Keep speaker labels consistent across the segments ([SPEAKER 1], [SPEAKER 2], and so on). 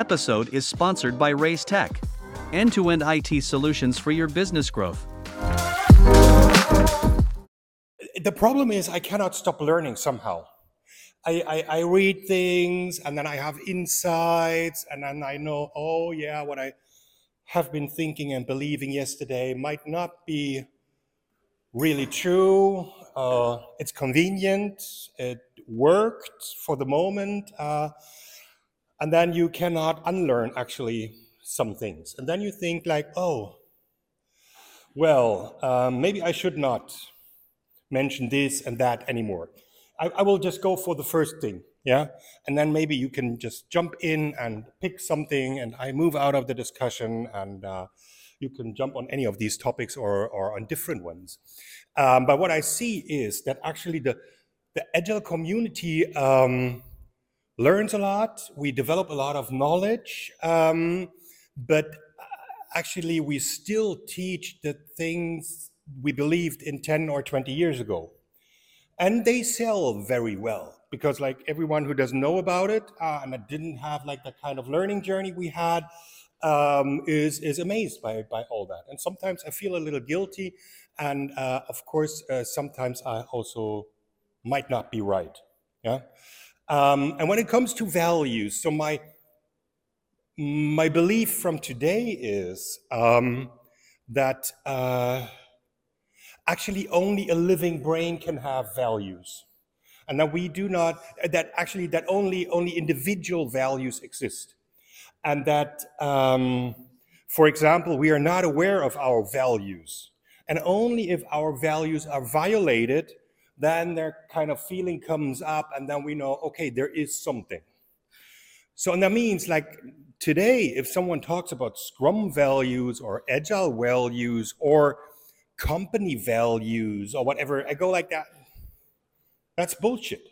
[SPEAKER 1] Episode is sponsored by Reiz Tech, end to end IT solutions for your business growth.
[SPEAKER 2] The problem is, I cannot stop learning somehow. I, I, I read things and then I have insights, and then I know, oh, yeah, what I have been thinking and believing yesterday might not be really true. Uh, it's convenient, it worked for the moment, uh, and then you cannot unlearn actually some things. And then you think, like, oh, well, um, maybe I should not mention this and that anymore. I, I will just go for the first thing, yeah? And then maybe you can just jump in and pick something, and I move out of the discussion, and uh, you can jump on any of these topics or, or on different ones. Um, but what I see is that actually the, the Agile community um, learns a lot, we develop a lot of knowledge, um, but uh, actually we still teach the things we believed in 10 or 20 years ago. And they sell very well because like everyone who doesn't know about it uh, and that didn't have like the kind of learning journey we had um, is is amazed by by all that. And sometimes i feel a little guilty and uh, of course uh, sometimes i also might not be right. Yeah um, and when it comes to values so my my belief from today is um, that uh, actually only a living brain can have values. And that we do not that actually that only only individual values exist. And that um, for example we are not aware of our values. And only if our values are violated then their kind of feeling comes up and then we know okay there is something so and that means like today if someone talks about scrum values or agile values or company values or whatever. I go like that. That's bullshit.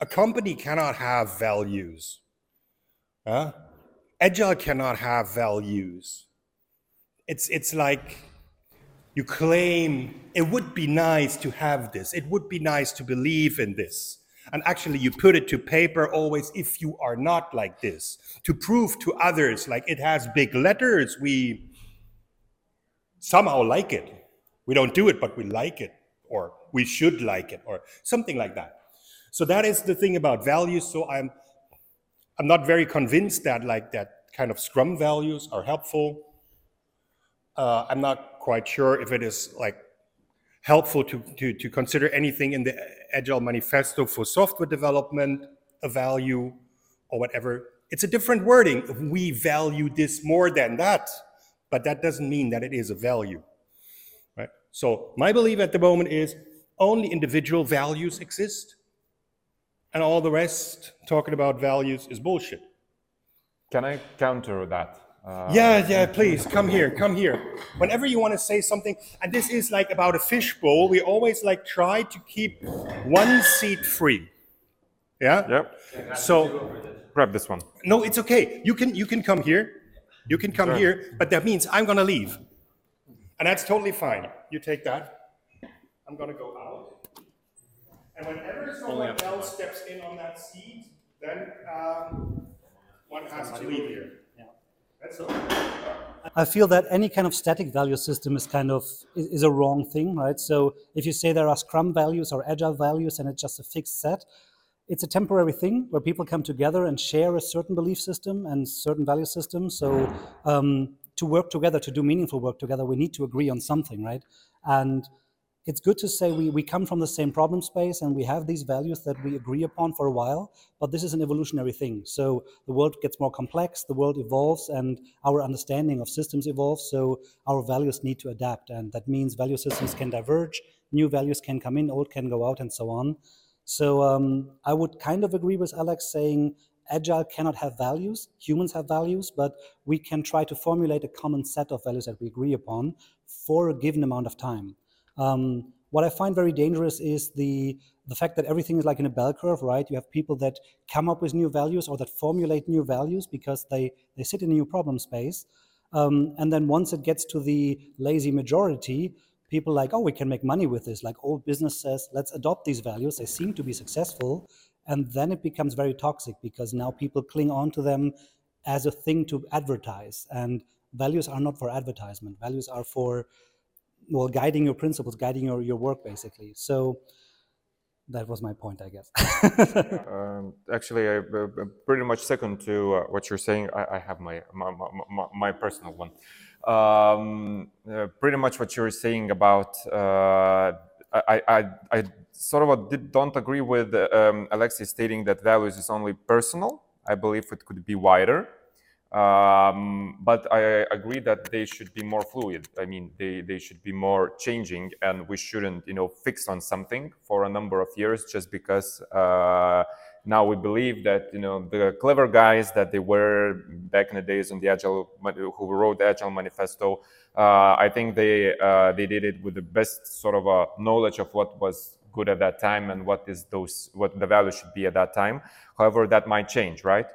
[SPEAKER 2] A company cannot have values. Huh? Agile cannot have values. It's it's like you claim it would be nice to have this. It would be nice to believe in this. And actually, you put it to paper always if you are not like this, to prove to others, like it has big letters, we somehow like it. We don't do it, but we like it, or we should like it, or something like that. So that is the thing about values. So I'm I'm not very convinced that like that kind of Scrum values are helpful. Uh, I'm not quite sure if it is like helpful to, to, to consider anything in the Agile Manifesto for software development a value or whatever. It's a different wording. We value this more than that, but that doesn't mean that it is a value. Right? So my belief at the moment is only individual values exist, and all the rest, talking about values, is bullshit.
[SPEAKER 3] Can I counter that?
[SPEAKER 2] Uh, yeah, yeah, please come here, come here. Whenever you want to say something, and this is like about a fishbowl, we always like try to keep one seat free. Yeah.
[SPEAKER 3] Yep.
[SPEAKER 2] So
[SPEAKER 3] grab this one.
[SPEAKER 2] No, it's okay. You can you can come here. You can come sure. here, but that means I'm gonna leave. And that's totally fine. You take that. I'm going to go out. And whenever someone else steps in on that seat, then um, one has to leave here. All.
[SPEAKER 4] I feel that any kind of static value system is kind of is a wrong thing, right? So if you say there are Scrum values or Agile values and it's just a fixed set, it's a temporary thing where people come together and share a certain belief system and certain value system. So um, to work together, to do meaningful work together, we need to agree on something, right? And it's good to say we, we come from the same problem space and we have these values that we agree upon for a while, but this is an evolutionary thing. So the world gets more complex, the world evolves, and our understanding of systems evolves. So our values need to adapt. And that means value systems can diverge, new values can come in, old can go out, and so on. So um, I would kind of agree with Alex saying Agile cannot have values, humans have values, but we can try to formulate a common set of values that we agree upon for a given amount of time. Um, what I find very dangerous is the the fact that everything is like in a bell curve, right? You have people that come up with new values or that formulate new values because they they sit in a new problem space, um, and then once it gets to the lazy majority, people like, oh, we can make money with this. Like old business says, let's adopt these values. They seem to be successful, and then it becomes very toxic because now people cling on to them as a thing to advertise and values are not for advertisement values are for well guiding your principles guiding your, your work basically so that was my point i guess
[SPEAKER 3] um, actually I uh, pretty much second to uh, what you're saying I, I have my, my, my, my, personal one um, uh, pretty much what you're saying about uh, I, I, I sort of did, don't agree with um, Alexis stating that values is only personal. I believe it could be wider. Um, but I agree that they should be more fluid. I mean, they, they should be more changing, and we shouldn't, you know, fix on something for a number of years just because uh, now we believe that, you know, the clever guys that they were back in the days on the Agile, who wrote the Agile Manifesto, uh, I think they uh, they did it with the best sort of a knowledge of what was good at that time and what is those what the value should be at that time. However, that might change, right?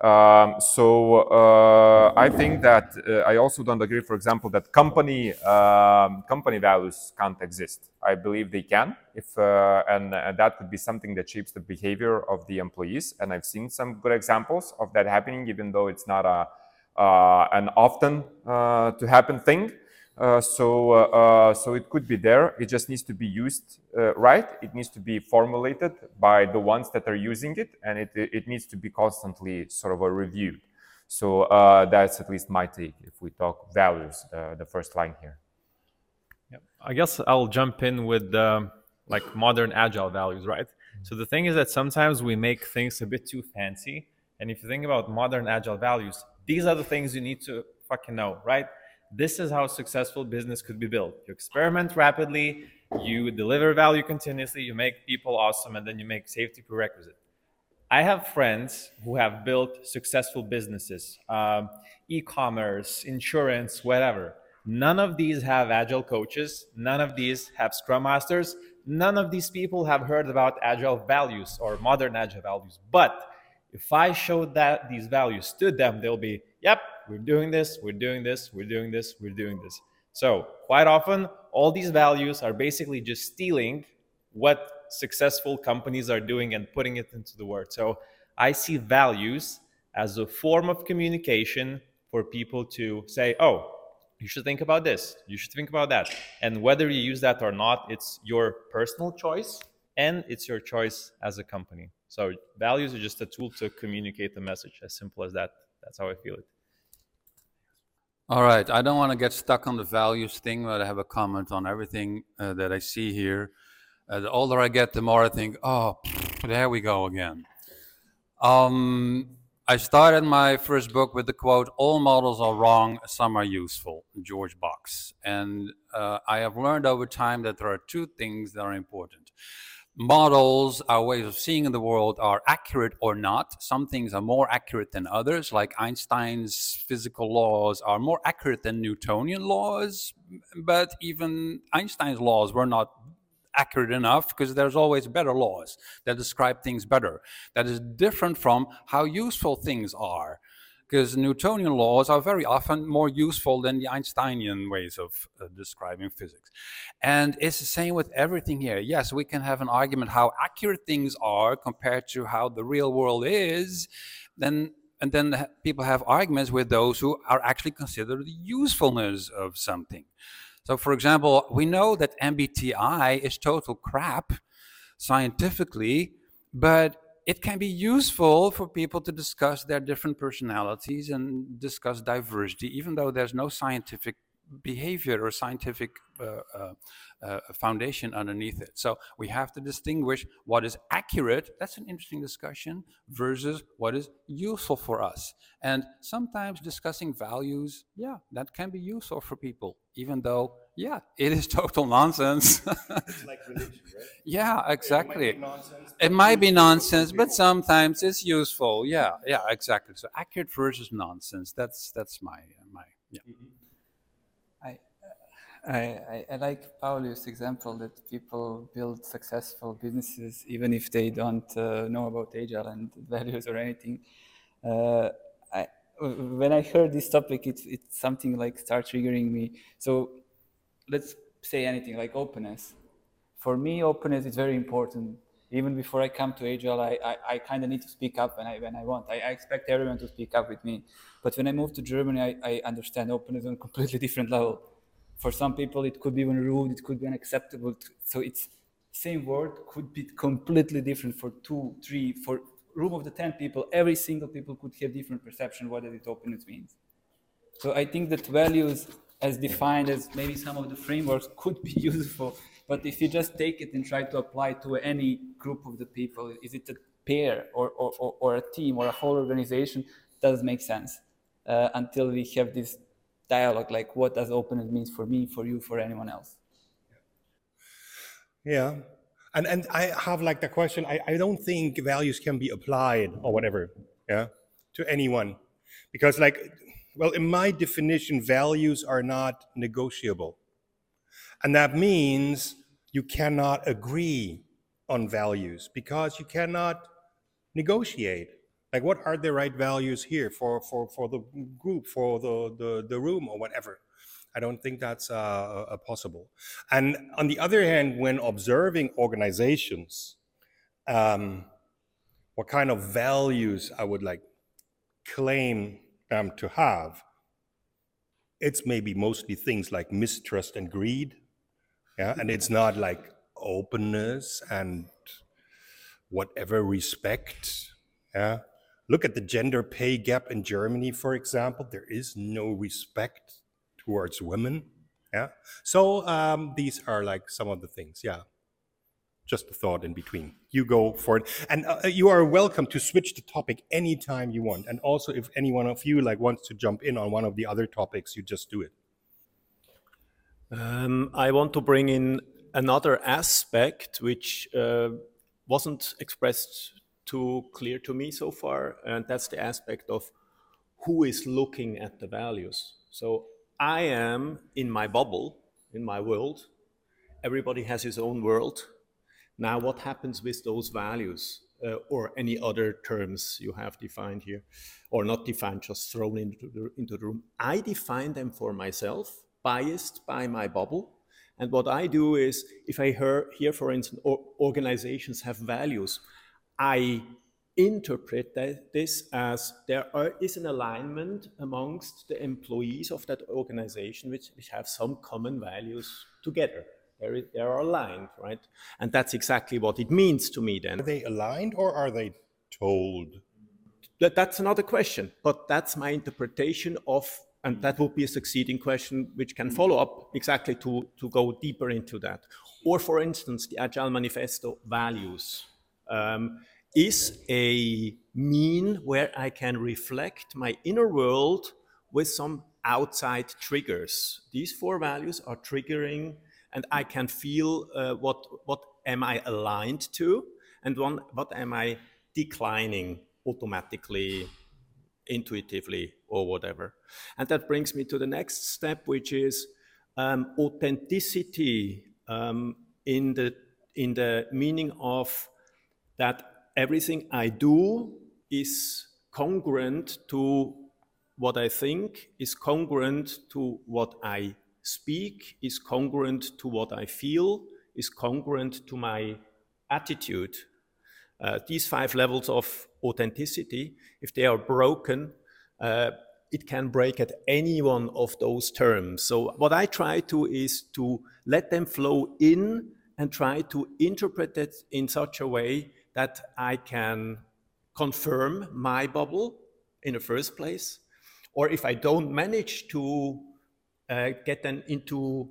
[SPEAKER 3] Um, so uh, I think that uh, I also don't agree, for example, that company um, company values can't exist. I believe they can, if uh, and, and, that could be something that shapes the behavior of the employees. And I've seen some good examples of that happening, even though it's not a uh, an often uh, to happen thing. Uh, so, uh, uh, so it could be there. It just needs to be used right. It needs to be formulated by the ones that are using it, and it, it needs to be constantly sort of a reviewed. So that's at least my take if we talk values, the first line here.
[SPEAKER 5] Yep. I guess I'll jump in with um, like modern agile values, right? So the thing is that sometimes we make things a bit too fancy. And if you think about modern agile values, these are the things you need to fucking know, right? This is how successful business could be built. You experiment rapidly, you deliver value continuously, you make people awesome, and then you make safety prerequisite. I have friends who have built successful businesses, um, e-commerce, insurance, whatever. None of these have agile coaches. None of these have scrum masters. None of these people have heard about agile values or modern agile values. But if I showed that these values to them, they'll be, yep, we're doing this, we're doing this, we're doing this, we're doing this. So quite often, all these values are basically just stealing what successful companies are doing and putting it into the word. So I see values as a form of communication for people to say, oh, you should think about this, you should think about that. And whether you use that or not, it's your personal choice and it's your choice as a company. So values are just a tool to communicate the message, as simple as that. That's how I feel it.
[SPEAKER 6] All right, I don't want to get stuck on the values thing, but I have a comment on everything uh, that I see here. Uh, the older I get, the more I think, oh, there we go again. Um, I started my first book with the quote, all models are wrong, some are useful, George Box. And uh, I have learned over time that there are two things that are important models, our ways of seeing in the world are accurate or not. Some things are more accurate than others, like Einstein's physical laws are more accurate than Newtonian laws, but even Einstein's laws were not accurate enough because there's always better laws that describe things better. That is different from how useful things are because Newtonian laws are very often more useful than the Einsteinian ways of uh, describing physics. And it's the same with everything here. Yes, we can have an argument how accurate things are compared to how the real world is. Then and then people have arguments with those who are actually consider the usefulness of something. So, for example, we know that MBTI is total crap scientifically, but it can be useful for people to discuss their different personalities and discuss diversity, even though there's no scientific behavior or scientific uh, uh, uh, foundation underneath it. So we have to distinguish what is accurate, that's an interesting discussion, versus what is useful for us. And sometimes discussing values, yeah, that can be useful for people, even though, yeah, it is total nonsense.
[SPEAKER 2] it's like religion, right?
[SPEAKER 6] Yeah, exactly.
[SPEAKER 2] It might be nonsense,
[SPEAKER 6] it might be nonsense but sometimes it's useful. Yeah, yeah, exactly. So accurate versus nonsense. That's that's my my yeah. Mm -hmm.
[SPEAKER 7] I, I, like Paulius' example that people build successful businesses even if they don't uh, know about agile and values or anything. Uh, I, when I heard this topic, it, it's something like start triggering me. So let's say anything like openness. For me, openness is very important. Even before I come to Agile, I, I, I kind of need to speak up when I when I want. I, I expect everyone to speak up with me. But when I moved to Germany, I, I understand openness on a completely different level. For some people, it could be even rude, it could be unacceptable. So it's same word could be completely different for two, three, for room of the 10 people, every single people could have different perception what does it openness means. So I think that values as defined as maybe some of the frameworks could be useful, but if you just take it and try to apply to any group of the people, is it a pair or, or, or, or a team or a whole organization? Doesn't make sense uh, until we have this dialogue like what does openness means for me, for you, for anyone else.
[SPEAKER 2] Yeah. And and I have like the question, I, I don't think values can be applied or whatever, yeah, to anyone. Because like well, in my definition, values are not negotiable. And that means you cannot agree on values because you cannot negotiate. Like, what are the right values here for, for, for the group, for the, the, the room, or whatever? I don't think that's uh, uh, possible. And on the other hand, when observing organizations, um, what kind of values I would like claim them to have, it's maybe mostly things like mistrust and greed. Yeah, and it's not like openness and whatever respect. Yeah. Look at the gender pay gap in Germany, for example. There is no respect towards women. Yeah. So um, these are like some of the things. Yeah. Just a thought in between. You go for it, and uh, you are welcome to switch the topic anytime you want. And also, if any one of you like wants to jump in on one of the other topics, you just do it.
[SPEAKER 8] Um, I want to bring in another aspect which uh, wasn't expressed too clear to me so far, and that's the aspect of who is looking at the values. So I am in my bubble, in my world. Everybody has his own world. Now, what happens with those values uh, or any other terms you have defined here, or not defined, just thrown into the, into the room? I define them for myself, biased by my bubble. And what I do is, if I hear, hear for instance, organizations have values, I interpret that, this as there are, is an alignment amongst the employees of that organization which, which have some common values together. They're, they're aligned, right? And that's exactly what it means to me then.
[SPEAKER 2] Are they aligned or are they told?
[SPEAKER 8] That, that's another question, but that's my interpretation of, and that would be a succeeding question which can follow up exactly to, to go deeper into that. Or for instance, the Agile Manifesto values. Um, is a mean where I can reflect my inner world with some outside triggers. These four values are triggering, and I can feel uh, what what am I aligned to, and one what am I declining automatically, intuitively, or whatever. And that brings me to the next step, which is um, authenticity um, in the in the meaning of that everything I do is congruent to what I think, is congruent to what I speak, is congruent to what I feel, is congruent to my attitude. Uh, these five levels of authenticity, if they are broken, uh, it can break at any one of those terms. So what I try to is to let them flow in and try to interpret it in such a way that I can confirm my bubble in the first place. Or if I don't manage to Uh, get them into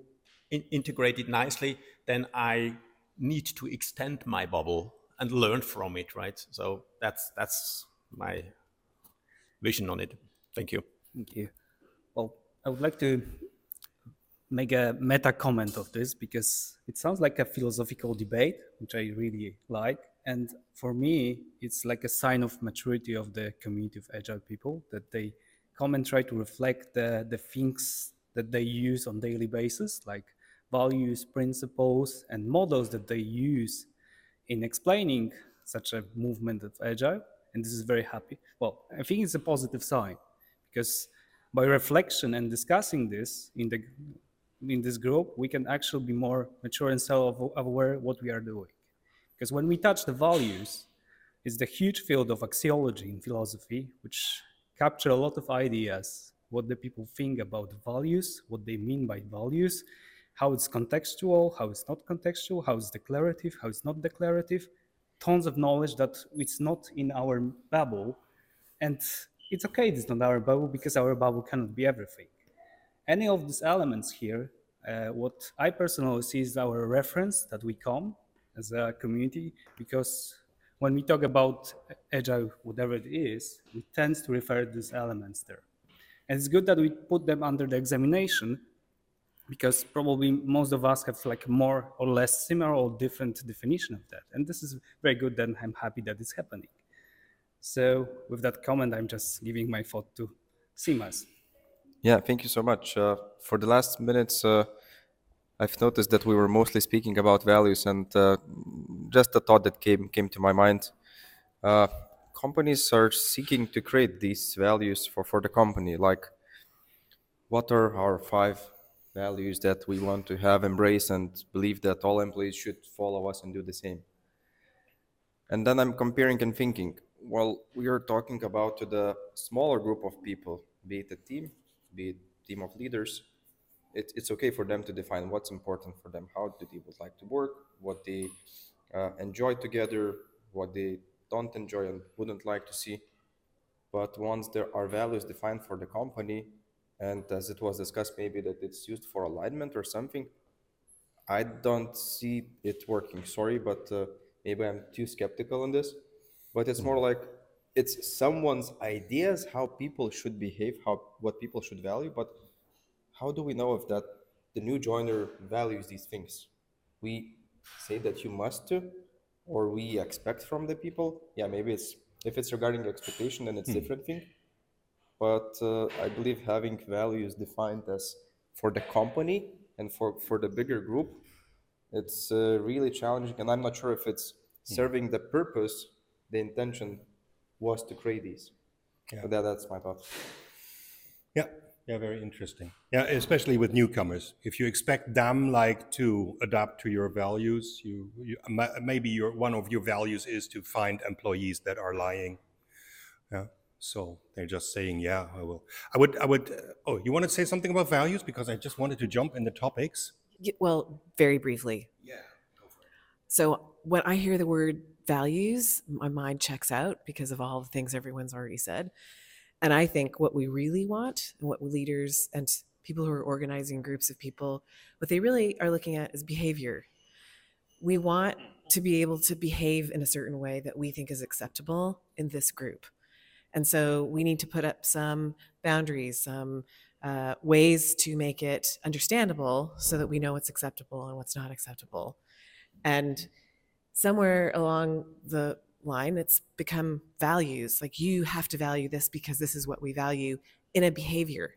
[SPEAKER 8] in, integrated nicely, then I need to extend my bubble and learn from it, right? So that's that's my vision on it. Thank you.
[SPEAKER 4] Thank you. Well, I would like to make a meta comment of this because it sounds like a philosophical debate, which I really like. And for me, it's like a sign of maturity of the community of agile people that they come and try to reflect the, the things that they use on daily basis, like values, principles, and models that they use in explaining such a movement of agile. And this is very happy. Well, I think it's a positive sign because by reflection and discussing this in the in this group, we can actually be more mature and self-aware what we are doing.
[SPEAKER 9] Because when we touch the values, it's the huge field of axiology in philosophy, which capture a lot of ideas, what the people think about values, what they mean by values, how it's contextual, how it's not contextual, how it's declarative, how it's not declarative, tons of knowledge that it's not in our bubble. And it's okay it's not our bubble because our bubble cannot be everything. Any of these elements here, uh, what I personally see is our reference that we come as a community because when we talk about agile, whatever it is, we tend to refer to these elements there. And it's good that we put them under the examination because probably most of us have like more or less similar or different definition of that. And this is very good and I'm happy that it's happening. So with that comment, I'm just giving my thought to Simas.
[SPEAKER 10] Yeah, thank you so much. Uh, for the last minutes, uh, I've noticed that we were mostly speaking about values, and uh, just a thought that came came to my mind. Companies are seeking to create these values for, for the company. Like, what are our five values that we want to have embrace and believe that all employees should follow us and do the same? And then I'm comparing and thinking, well, we are talking about to the smaller group of people, be it a team, be it team of leaders, it, it's okay for them to define what's important for them, how do they would like to work, what they uh, enjoy together, what they don't enjoy and wouldn't like to see. But once there are values defined for the company, and as it was discussed, maybe that it's used for alignment or something, I don't see it working. Sorry, but uh, maybe I'm too skeptical on this. But it's more like it's someone's ideas how people should behave, how what people should value, but how do we know if that the new joiner values these things? We say that you must or we expect from the people. Yeah, maybe it's if it's regarding expectation, then it's
[SPEAKER 2] Hmm.
[SPEAKER 10] different thing. But uh, I believe having values defined as for the company and for for the bigger group, it's uh, really challenging, and I'm not sure if it's serving the purpose, the intention was to create these.
[SPEAKER 2] Yeah.
[SPEAKER 10] That, that's my thought.
[SPEAKER 2] Yeah, yeah, very interesting. Yeah, especially with newcomers. If you expect them like to adapt to your values, you, you maybe your one of your values is to find employees that are lying. Yeah. So they're just saying, yeah, I will. I would, I would. Uh, oh, you want to say something about values because I just wanted to jump in the topics.
[SPEAKER 11] Y- Well, very briefly.
[SPEAKER 2] Yeah.
[SPEAKER 11] So when I hear the word values, my mind checks out because of all the things everyone's already said. And I think what we really want, and what leaders and people who are organizing groups of people, what they really are looking at is behavior. We want to be able to behave in a certain way that we think is acceptable in this group. And so we need to put up some boundaries, some uh, ways to make it understandable so that we know what's acceptable and what's not acceptable. And somewhere along the line, it's become values. Like you have to value this because this is what we value in a behavior.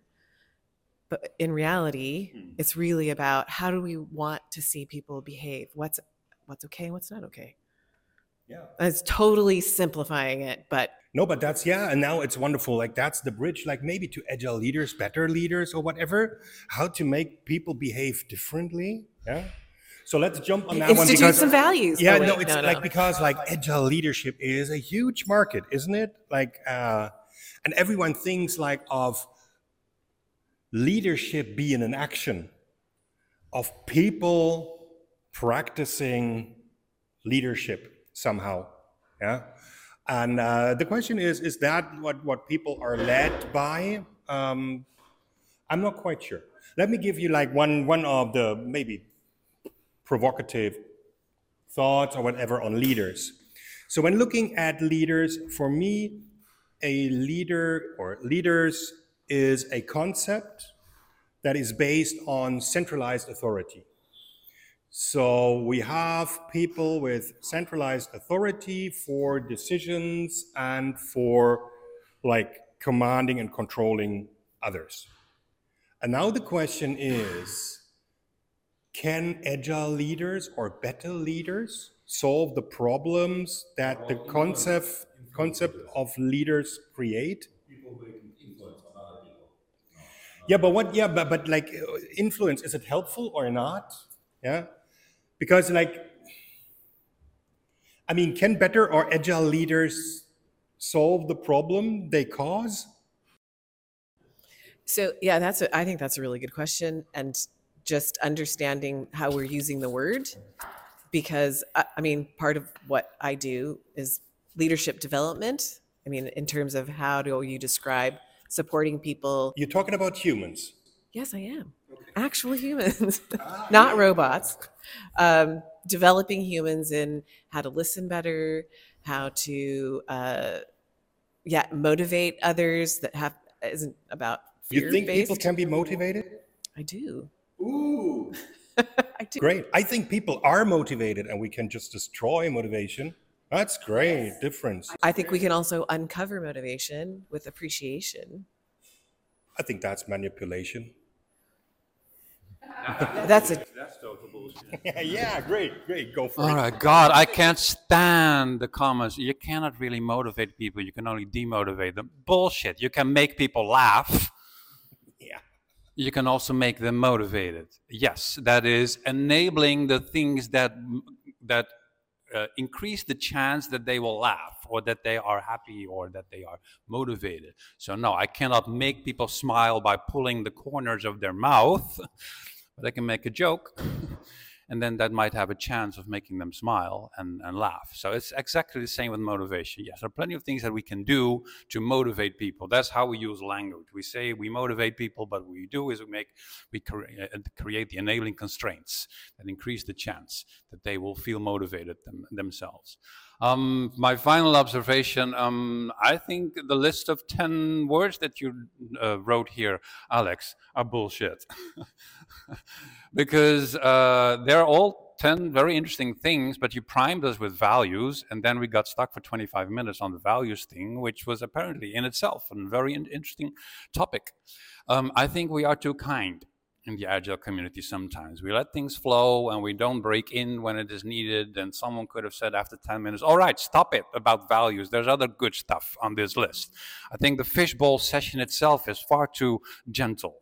[SPEAKER 11] But in reality, hmm. it's really about how do we want to see people behave? What's what's okay and what's not okay?
[SPEAKER 2] Yeah.
[SPEAKER 11] It's totally simplifying it, but
[SPEAKER 2] No, but that's yeah, and now it's wonderful. Like that's the bridge, like maybe to agile leaders, better leaders, or whatever. How to make people behave differently. Yeah. So let's jump on that one
[SPEAKER 11] Institute
[SPEAKER 2] because
[SPEAKER 11] some values.
[SPEAKER 2] Yeah,
[SPEAKER 11] Oh,
[SPEAKER 2] no, it's
[SPEAKER 11] no,
[SPEAKER 2] like
[SPEAKER 11] no.
[SPEAKER 2] because like agile leadership is a huge market, isn't it? Like, uh, and everyone thinks like of leadership being an action of people practicing leadership somehow. Yeah. And uh, the question is, is that what, what people are led by? Um, I'm not quite sure. Let me give you like one, one of the maybe provocative thoughts or whatever on leaders. So when looking at leaders, for me, a leader or leaders is a concept that is based on centralized authority. So we have people with centralized authority for decisions and for like commanding and controlling others. And now the question is can agile leaders or better leaders solve the problems that the concept, concept of leaders create? Yeah, but what? Yeah, but but like uh, influence is it helpful or not? Yeah, because like I mean, can better or agile leaders solve the problem they cause?
[SPEAKER 11] So yeah, that's a, I think that's a really good question, and just understanding how we're using the word, because I, mean, part of what I do is leadership development. I mean, in terms of how do you describe supporting people?
[SPEAKER 2] You're talking about humans.
[SPEAKER 11] Yes, I am. Actual humans, not robots. Um, developing humans in how to listen better, how to, uh, yeah, motivate others that have isn't about
[SPEAKER 2] You think people can be motivated?
[SPEAKER 11] I do.
[SPEAKER 2] Ooh.
[SPEAKER 11] I do.
[SPEAKER 2] Great. I think people are motivated and we can just destroy motivation. That's great. Difference.
[SPEAKER 11] I think we can also uncover motivation with appreciation.
[SPEAKER 2] I think that's manipulation.
[SPEAKER 11] That's a That's despicable.
[SPEAKER 2] yeah, great, great. Go for
[SPEAKER 6] All
[SPEAKER 2] it.
[SPEAKER 6] right, God, I can't stand the comments. You cannot really motivate people. You can only demotivate them. Bullshit. You can make people laugh. You can also make them motivated. Yes, that is enabling the things that that uh, increase the chance that they will laugh or that they are happy or that they are motivated. So no, I cannot make people smile by pulling the corners of their mouth, but I can make a joke. And then that might have a chance of making them smile and, and laugh. So it's exactly the same with motivation. Yes, there are plenty of things that we can do to motivate people. That's how we use language. We say we motivate people, but what we do is we make we cre- uh, create the enabling constraints that increase the chance that they will feel motivated them, themselves. Um, my final observation um, I think the list of 10 words that you uh, wrote here, Alex, are bullshit. because uh, they're all 10 very interesting things, but you primed us with values, and then we got stuck for 25 minutes on the values thing, which was apparently in itself a very in- interesting topic. Um, I think we are too kind in the agile community sometimes. We let things flow and we don't break in when it is needed. And someone could have said after 10 minutes, all right, stop it about values. There's other good stuff on this list. I think the fishbowl session itself is far too gentle.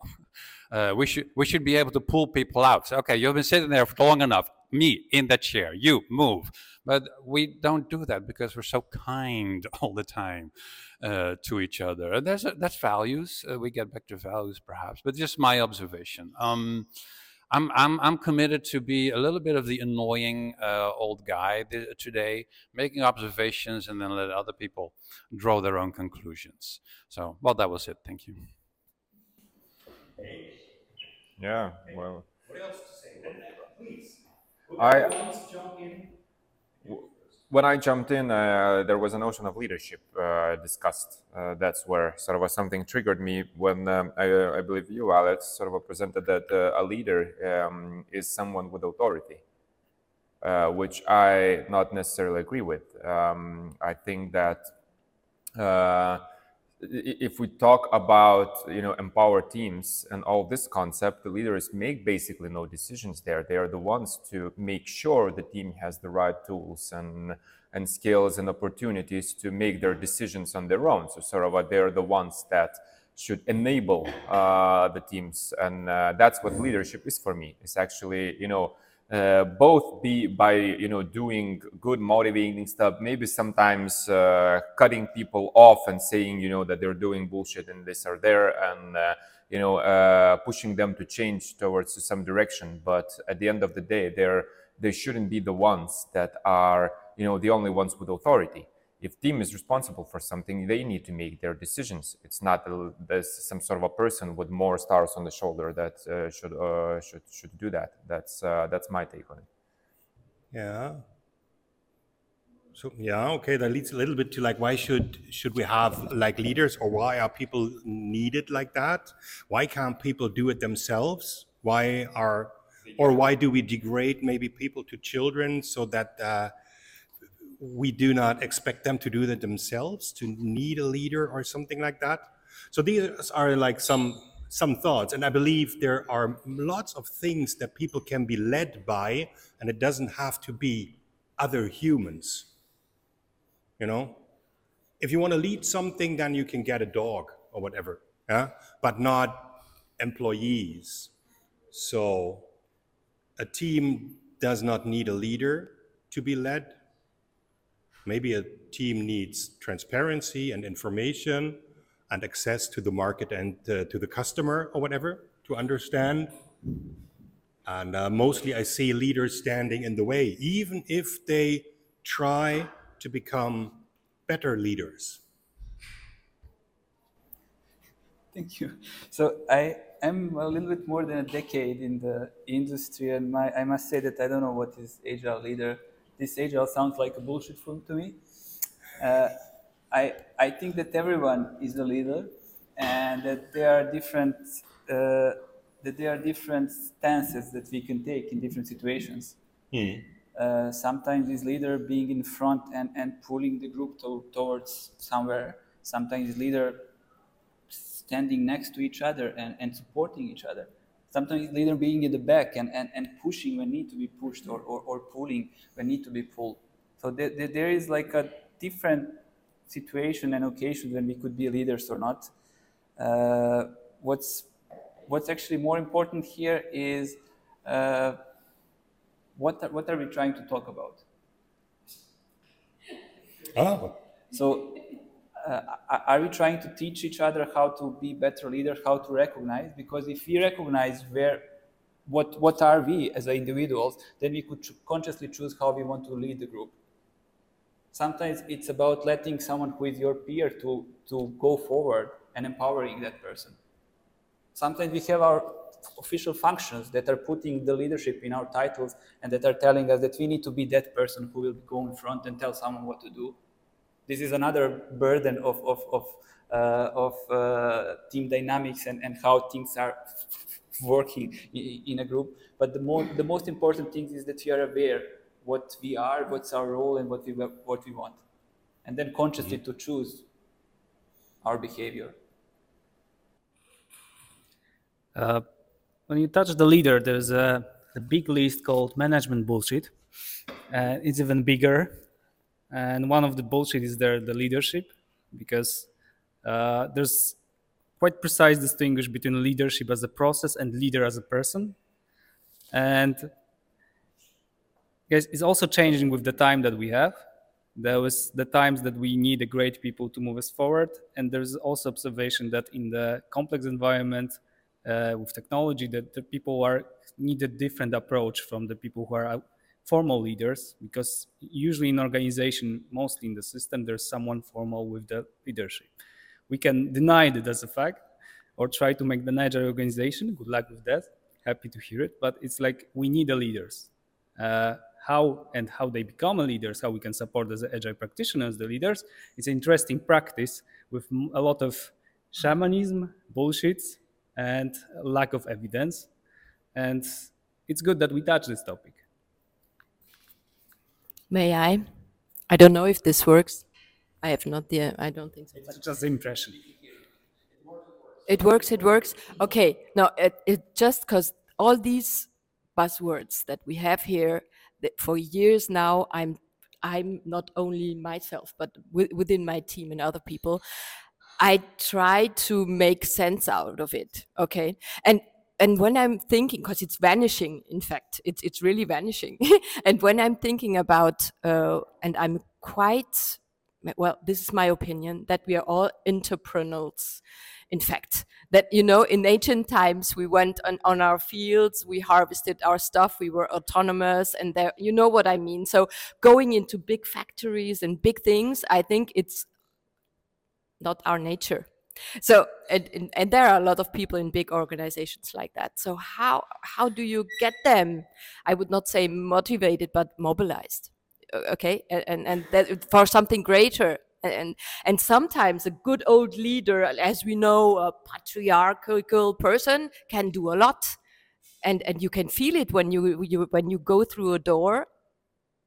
[SPEAKER 6] Uh, we should we should be able to pull people out. Okay, you've been sitting there for long enough. Me in that chair. You move. But we don't do that because we're so kind all the time uh, to each other. And there's a, that's values. Uh, we get back to values perhaps, but just my observation. Um, I'm, I'm, I'm committed to be a little bit of the annoying uh, old guy th- today, making observations and then let other people draw their own conclusions. So, well, that was it. Thank you.
[SPEAKER 3] Yeah, well,
[SPEAKER 2] What else to say? Please.
[SPEAKER 3] I-
[SPEAKER 2] Whoever wants to jump in.
[SPEAKER 3] when I jumped in, uh, there was a notion of leadership uh, discussed. Uh, that's where sort of something triggered me when um, I, I believe you, Alex, sort of presented that uh, a leader um, is someone with authority, uh, which I not necessarily agree with. Um, I think that uh, if we talk about you know empower teams and all this concept the leaders make basically no decisions there. They are the ones to make sure the team has the right tools and and skills and opportunities to make their decisions on their own. So sort of they're the ones that should enable uh, the teams. And uh, that's what leadership is for me. It's actually you know uh, both be by you know doing good motivating stuff maybe sometimes uh, cutting people off and saying you know that they're doing bullshit and this or there and uh, you know uh, pushing them to change towards some direction. But at the end of the day they're they shouldn't be the ones that are you know the only ones with authority if team is responsible for something they need to make their decisions it's not a, there's some sort of a person with more stars on the shoulder that uh, should uh, should should do that that's uh, that's my take on it
[SPEAKER 2] Yeah. So yeah, okay, that leads a little bit to like why should should we have like leaders or why are people needed like that? Why can't people do it themselves? Why are or why do we degrade maybe people to children so that uh, we do not expect them to do that themselves to need a leader or something like that? So these are like some some thoughts, and I believe there are lots of things that people can be led by, and it doesn't have to be other humans. You know, if you want to lead something, then you can get a dog or whatever, yeah, but not employees. So a team does not need a leader to be led. Maybe a team needs transparency and information and access to the market and uh, to the customer or whatever to understand. And uh, mostly I see leaders standing in the way, even if they try to become better leaders.
[SPEAKER 7] Thank you. So I am a little bit more than a decade in the industry, and my, I must say that I don't know what is agile leader. This agile sounds like a bullshit film to me. Uh, I, I think that everyone is a leader, and that there are different uh, that there are different stances that we can take in different situations.
[SPEAKER 2] Hmm.
[SPEAKER 7] Uh, sometimes this leader being in front and, and pulling the group to, towards somewhere. Sometimes this leader standing next to each other and, and supporting each other. Sometimes leader being in the back and, and, and pushing when need to be pushed or, or, or pulling when need to be pulled. So there, there, is like a different situation and occasion when we could be leaders or not. Uh, what's what's actually more important here is uh, what are, what are we trying to talk about?
[SPEAKER 2] Oh.
[SPEAKER 7] So uh, are we trying to teach each other how to be better leaders, how to recognize? Because if we recognize where, what, what are we as individuals, then we could consciously choose how we want to lead the group. Sometimes it's about letting someone who is your peer to, to go forward and empowering that person. Sometimes we have our official functions that are putting the leadership in our titles and that are telling us that we need to be that person who will go in front and tell someone what to do. This is another burden of, of, of, uh, of uh, team dynamics and, and how things are working in a group. But the, more, the most important thing is that we are aware what we are, what's our role, and what we, what we want. And then consciously to choose our behavior.
[SPEAKER 9] Uh, when you touch the leader, there's a, a big list called management bullshit. Uh, it's even bigger. And one of the bullshit is there the leadership, because uh, there's quite precise distinguish between leadership as a process and leader as a person. And guys, it's also changing with the time that we have. There was the times that we need a great people to move us forward, and there's also observation that in the complex environment, uh, with technology that the people are need a different approach from the people who are formal leaders because usually in organization mostly in the system there's someone formal with the leadership we can deny that as a fact or try to make the agile organization good luck with that happy to hear it but it's like we need the leaders uh, how and how they become leaders how we can support as agile practitioners the leaders it's an interesting practice with a lot of shamanism bullshits and lack of evidence. And it's good that we touch this topic.
[SPEAKER 12] May I? I don't know if this works. I have not the. I don't think so.
[SPEAKER 9] It's just impression.
[SPEAKER 12] It works. It works. Okay. Now it, it just because all these buzzwords that we have here for years now, I'm I'm not only myself, but within my team and other people, I try to make sense out of it. Okay. And and when I'm thinking, because it's vanishing, in fact, it's it's really vanishing. and when I'm thinking about, uh, and I'm quite, well, this is my opinion that we are all entrepreneurs. In fact, that you know, in ancient times, we went on, on our fields, we harvested our stuff, we were autonomous, and there, you know what I mean. So going into big factories and big things, I think it's not our nature. So and, and, there are a lot of people in big organizations like that. So how how do you get them? I would not say motivated, but mobilized. Okay, and and that for something greater and and sometimes a good old leader as we know a patriarchal person can do a lot and and you can feel it when you, you when you go through a door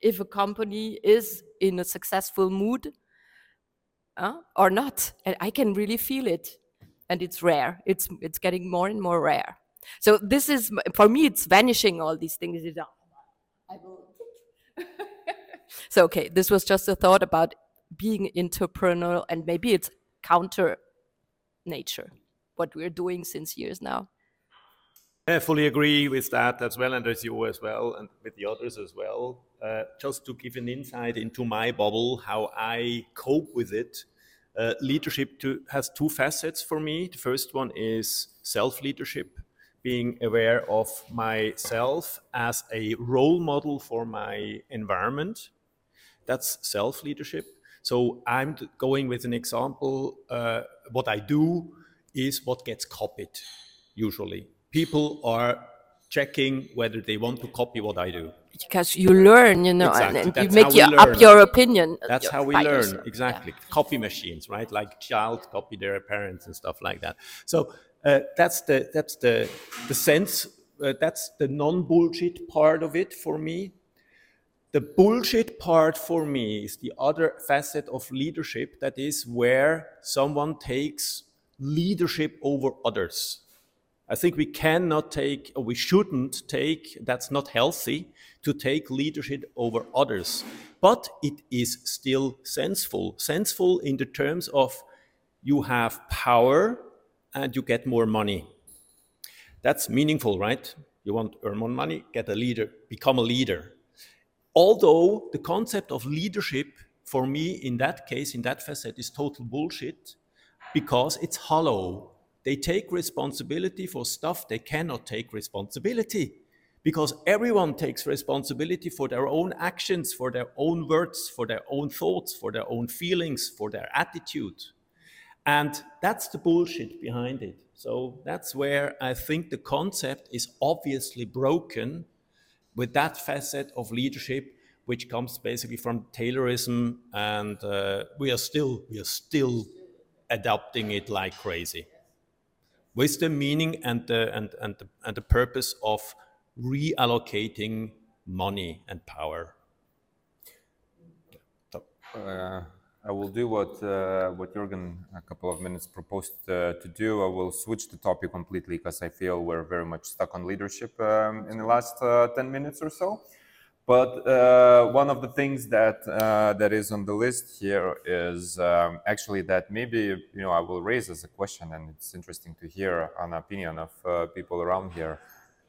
[SPEAKER 12] if a company is in a successful mood uh, or not. And I can really feel it. And it's rare. It's, it's getting more and more rare. So this is, for me, it's vanishing all these things. so, okay, this was just a thought about being entrepreneurial and maybe it's counter nature, what we're doing since years now.
[SPEAKER 8] I fully agree with that as well, and as you as well, and with the others as well. Uh, just to give an insight into my bubble, how I cope with it. Uh, leadership to, has two facets for me. The first one is self leadership, being aware of myself as a role model for my environment. That's self leadership. So I'm going with an example. Uh, what I do is what gets copied usually people are checking whether they want to copy what I do.
[SPEAKER 12] Because you learn, you know,
[SPEAKER 8] exactly.
[SPEAKER 12] and, and you make your, up your opinion.
[SPEAKER 8] That's
[SPEAKER 12] your-
[SPEAKER 8] how we learn,
[SPEAKER 12] yourself.
[SPEAKER 8] exactly. Copy machines, right? Like child copy their parents and stuff like that. So uh, that's the that's the the sense. Uh, that's the non-bullshit part of it for me. The bullshit part for me is the other facet of leadership. That is where someone takes leadership over others. I think we cannot take, or we shouldn't take, that's not healthy, to take leadership over others. But it is still senseful. Senseful in the terms of you have power and you get more money. That's meaningful, right? You want to earn more money, get a leader, become a leader. Although the concept of leadership, for me, in that case, in that facet, is total bullshit because it's hollow. They take responsibility for stuff they cannot take responsibility because everyone takes responsibility for their own actions, for their own words, for their own thoughts, for their own feelings, for their attitude. And that's the bullshit behind it. So that's where I think the concept is obviously broken with that facet of leadership, which comes basically from Taylorism, and uh, we are still we are still adopting it like crazy, with the meaning and the and and the, and the purpose of reallocating money and power.
[SPEAKER 3] Uh, I will do what uh, what Jürgen a couple of minutes proposed uh, to do. I will switch the topic completely because I feel we're very much stuck on leadership um, in the last uh, ten minutes or so. But uh, one of the things that uh, that is on the list here is um, actually that maybe you know I will raise as a question, and it's interesting to hear an opinion of uh, people around here.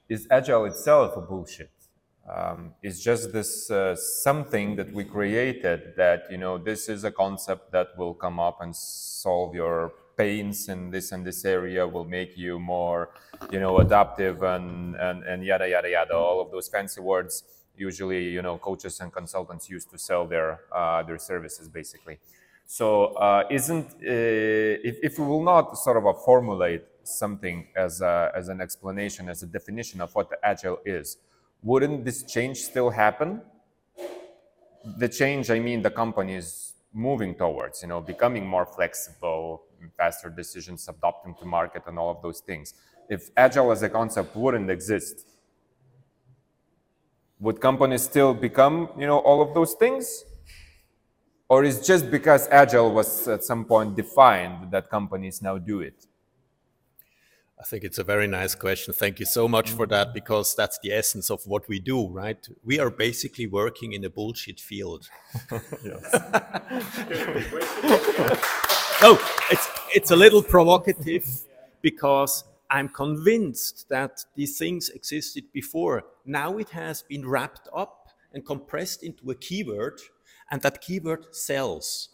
[SPEAKER 3] Is agile itself a bullshit? um, just this uh, something that we created that you know this is a concept that will come up and solve your pains in this and this area will make you more you know adaptive and and, and yada yada yada all of those fancy words usually you know coaches and consultants use to sell their uh, their services basically so uh, isn't uh, if, if we will not sort of formulate something as a, as an explanation as a definition of what the agile is wouldn't this change still happen? The change, I mean, the company is moving towards, you know, becoming more flexible, faster decisions, adopting to market, and all of those things. If agile as a concept wouldn't exist, would companies still become, you know, all of those things? Or is just because agile was at some point defined that companies now do it?
[SPEAKER 8] I think it's a very nice question. Thank you so much for that because that's the essence of what we do, right? We are basically working in a bullshit field. no, it's it's a little provocative because I'm convinced that these things existed before. Now it has been wrapped up and compressed into a keyword, and that keyword sells.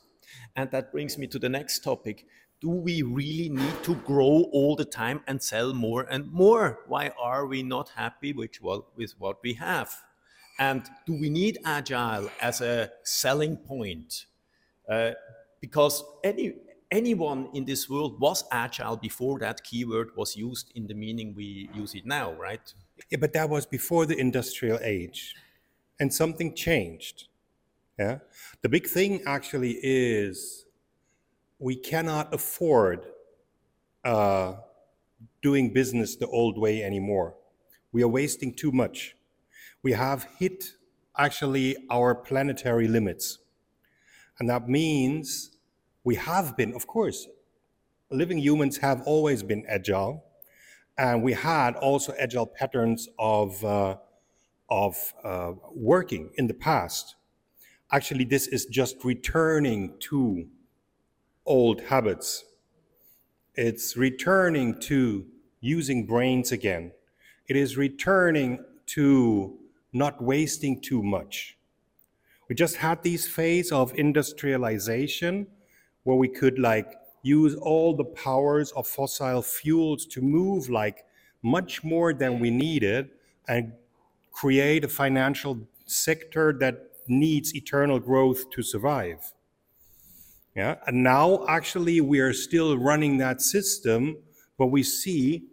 [SPEAKER 8] And that brings me to the next topic. Do we really need to grow all the time and sell more and more? Why are we not happy with what, with what we have? And do we need agile as a selling point? Uh, because any, anyone in this world was agile before that keyword was used in the meaning we use it now, right?
[SPEAKER 2] Yeah, but that was before the industrial age, and something changed. Yeah, the big thing actually is we cannot afford uh, doing business the old way anymore. We are wasting too much. We have hit actually our planetary limits, and that means we have been, of course, living humans have always been agile, and we had also agile patterns of uh, of uh, working in the past. Actually, this is just returning to old habits. It's returning to using brains again. It is returning to not wasting too much. We just had these phase of industrialization where we could like use all the powers of fossil fuels to move like much more than we needed and create a financial sector that needs eternal growth to survive. Yeah, and now actually we are still running that system, but we see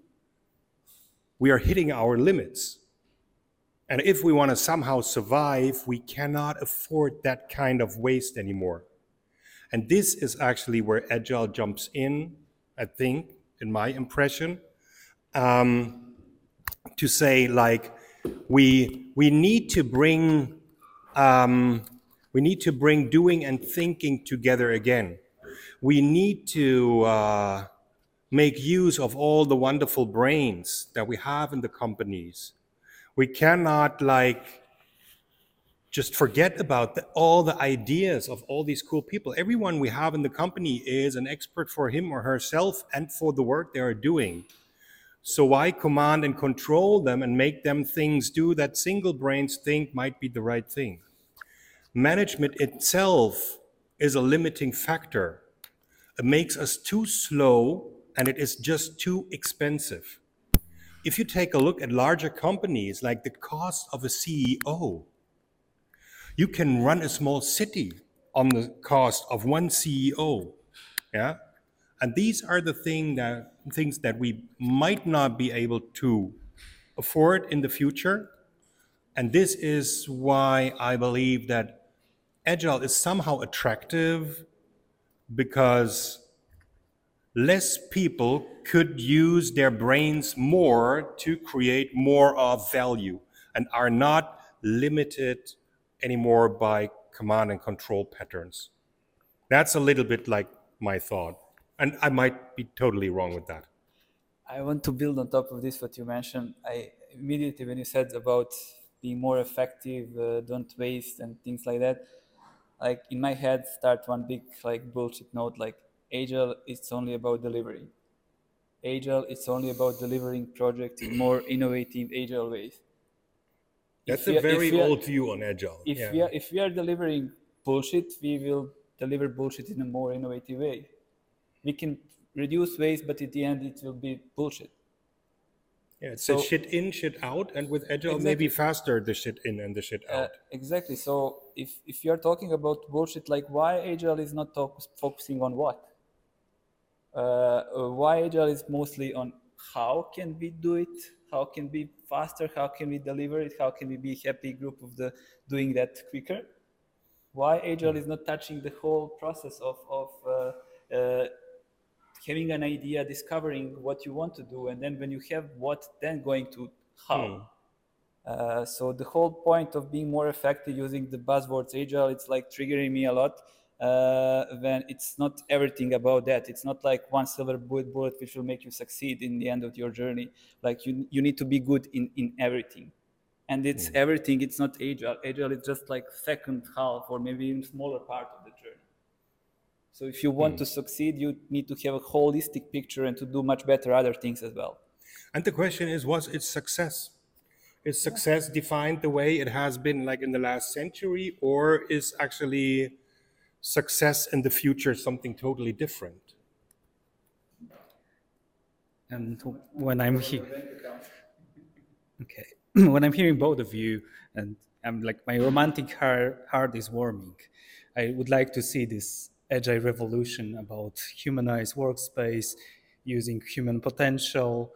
[SPEAKER 2] we are hitting our limits. And if we want to somehow survive, we cannot afford that kind of waste anymore. And this is actually where Agile jumps in, I think, in my impression, um, to say like we we need to bring um, we need to bring doing and thinking together again. We need to uh, make use of all the wonderful brains that we have in the companies. We cannot like just forget about the, all the ideas of all these cool people. Everyone we have in the company is an expert for him or herself and for the work they are doing. So why command and control them and make them things do that single brains think might be the right thing? Management itself is a limiting factor. It makes us too slow and it is just too expensive. If you take a look at larger companies, like the cost of a CEO, you can run a small city on the cost of one CEO. Yeah. And these are the thing that, things that we might not be able to afford in the future. And this is why I believe that Agile is somehow attractive because less people could use their brains more to create more of value and are not limited anymore by command and control patterns. That's a little bit like my thought. And I might be totally wrong with that.
[SPEAKER 7] I want to build on top of this what you mentioned. I immediately when you said about being more effective, uh, don't waste and things like that, like in my head start one big like bullshit note like agile it's only about delivery. Agile it's only about delivering projects in more innovative agile ways.
[SPEAKER 2] That's a
[SPEAKER 7] we are- if
[SPEAKER 2] very
[SPEAKER 7] are-
[SPEAKER 2] old view on Agile.
[SPEAKER 7] If
[SPEAKER 2] yeah.
[SPEAKER 7] we are if we are delivering bullshit, we will deliver bullshit in a more innovative way. We can reduce waste, but at the end it will be bullshit.
[SPEAKER 2] Yeah, it's
[SPEAKER 7] So-
[SPEAKER 2] a shit in, shit out, and with Agile, maybe faster the shit in and the shit
[SPEAKER 7] Uh,
[SPEAKER 2] out.
[SPEAKER 7] exactly. So if if you are talking about bullshit, like why agile is not talk, focusing on what? Uh, uh, why agile is mostly on how can we do it? How can we be faster? How can we deliver it? How can we be happy group of the doing that quicker? Why agile is not touching the whole process of of uh, uh, having an idea, discovering what you want to do, and then when you have what, then going to how. Uh, so the whole point of being more effective using the buzzwords agile, it's like triggering me a lot uh, when it's not everything about that. It's not like one silver bullet bullet which will make you succeed in the end of your journey. Like you, you need to be good in, in everything. And it's everything, it's not agile. Agile is just like second half or maybe even smaller part of the journey. So if you want to succeed, you need to have a holistic picture and to do much better other things as well.
[SPEAKER 2] And the question is, was it success? Is success defined the way it has been like in the last century, or is actually success in the future something totally different?
[SPEAKER 9] And when I'm here, okay, when I'm hearing both of you, and I'm like my romantic heart, heart is warming. I would like to see this agile revolution about humanized workspace, using human potential.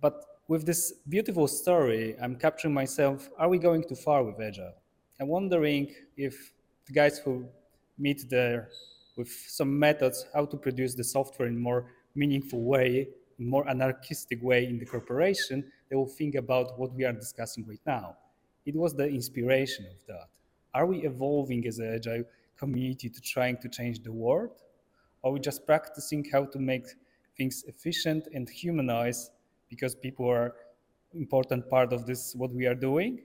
[SPEAKER 9] But with this beautiful story, I'm capturing myself. Are we going too far with agile? I'm wondering if the guys who meet there with some methods how to produce the software in more meaningful way, more anarchistic way in the corporation, they will think about what we are discussing right now. It was the inspiration of that. Are we evolving as an agile community to trying to change the world? Or are we just practicing how to make things efficient and humanized because people are important part of this what we are doing?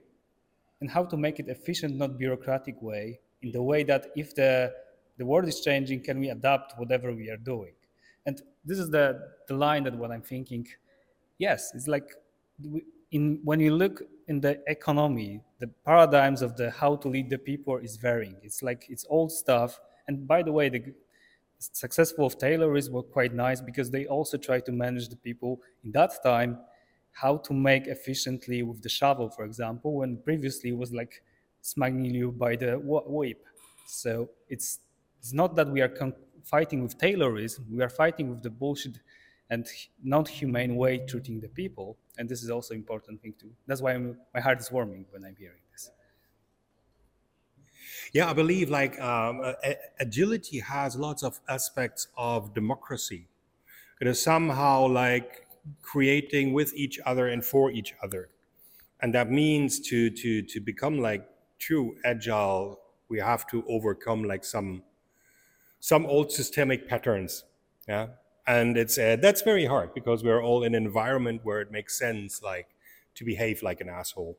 [SPEAKER 9] And how to make it efficient, not bureaucratic way, in the way that if the the world is changing, can we adapt whatever we are doing? And this is the, the line that what I'm thinking. Yes, it's like in when you look in the economy, the paradigms of the how to lead the people is varying. It's like it's old stuff. And by the way, the successful of Taylorism were quite nice because they also try to manage the people in that time how to make efficiently with the shovel, for example, when previously it was like smacking you by the whip. So it's it's not that we are fighting with Taylorism, we are fighting with the bullshit and not humane way treating the people. And this is also important thing too. That's why I'm, my heart is warming when I'm hearing this.
[SPEAKER 2] Yeah, I believe like um, agility has lots of aspects of democracy. It is somehow like creating with each other and for each other, and that means to to to become like true agile, we have to overcome like some some old systemic patterns. Yeah, and it's uh, that's very hard because we're all in an environment where it makes sense like to behave like an asshole.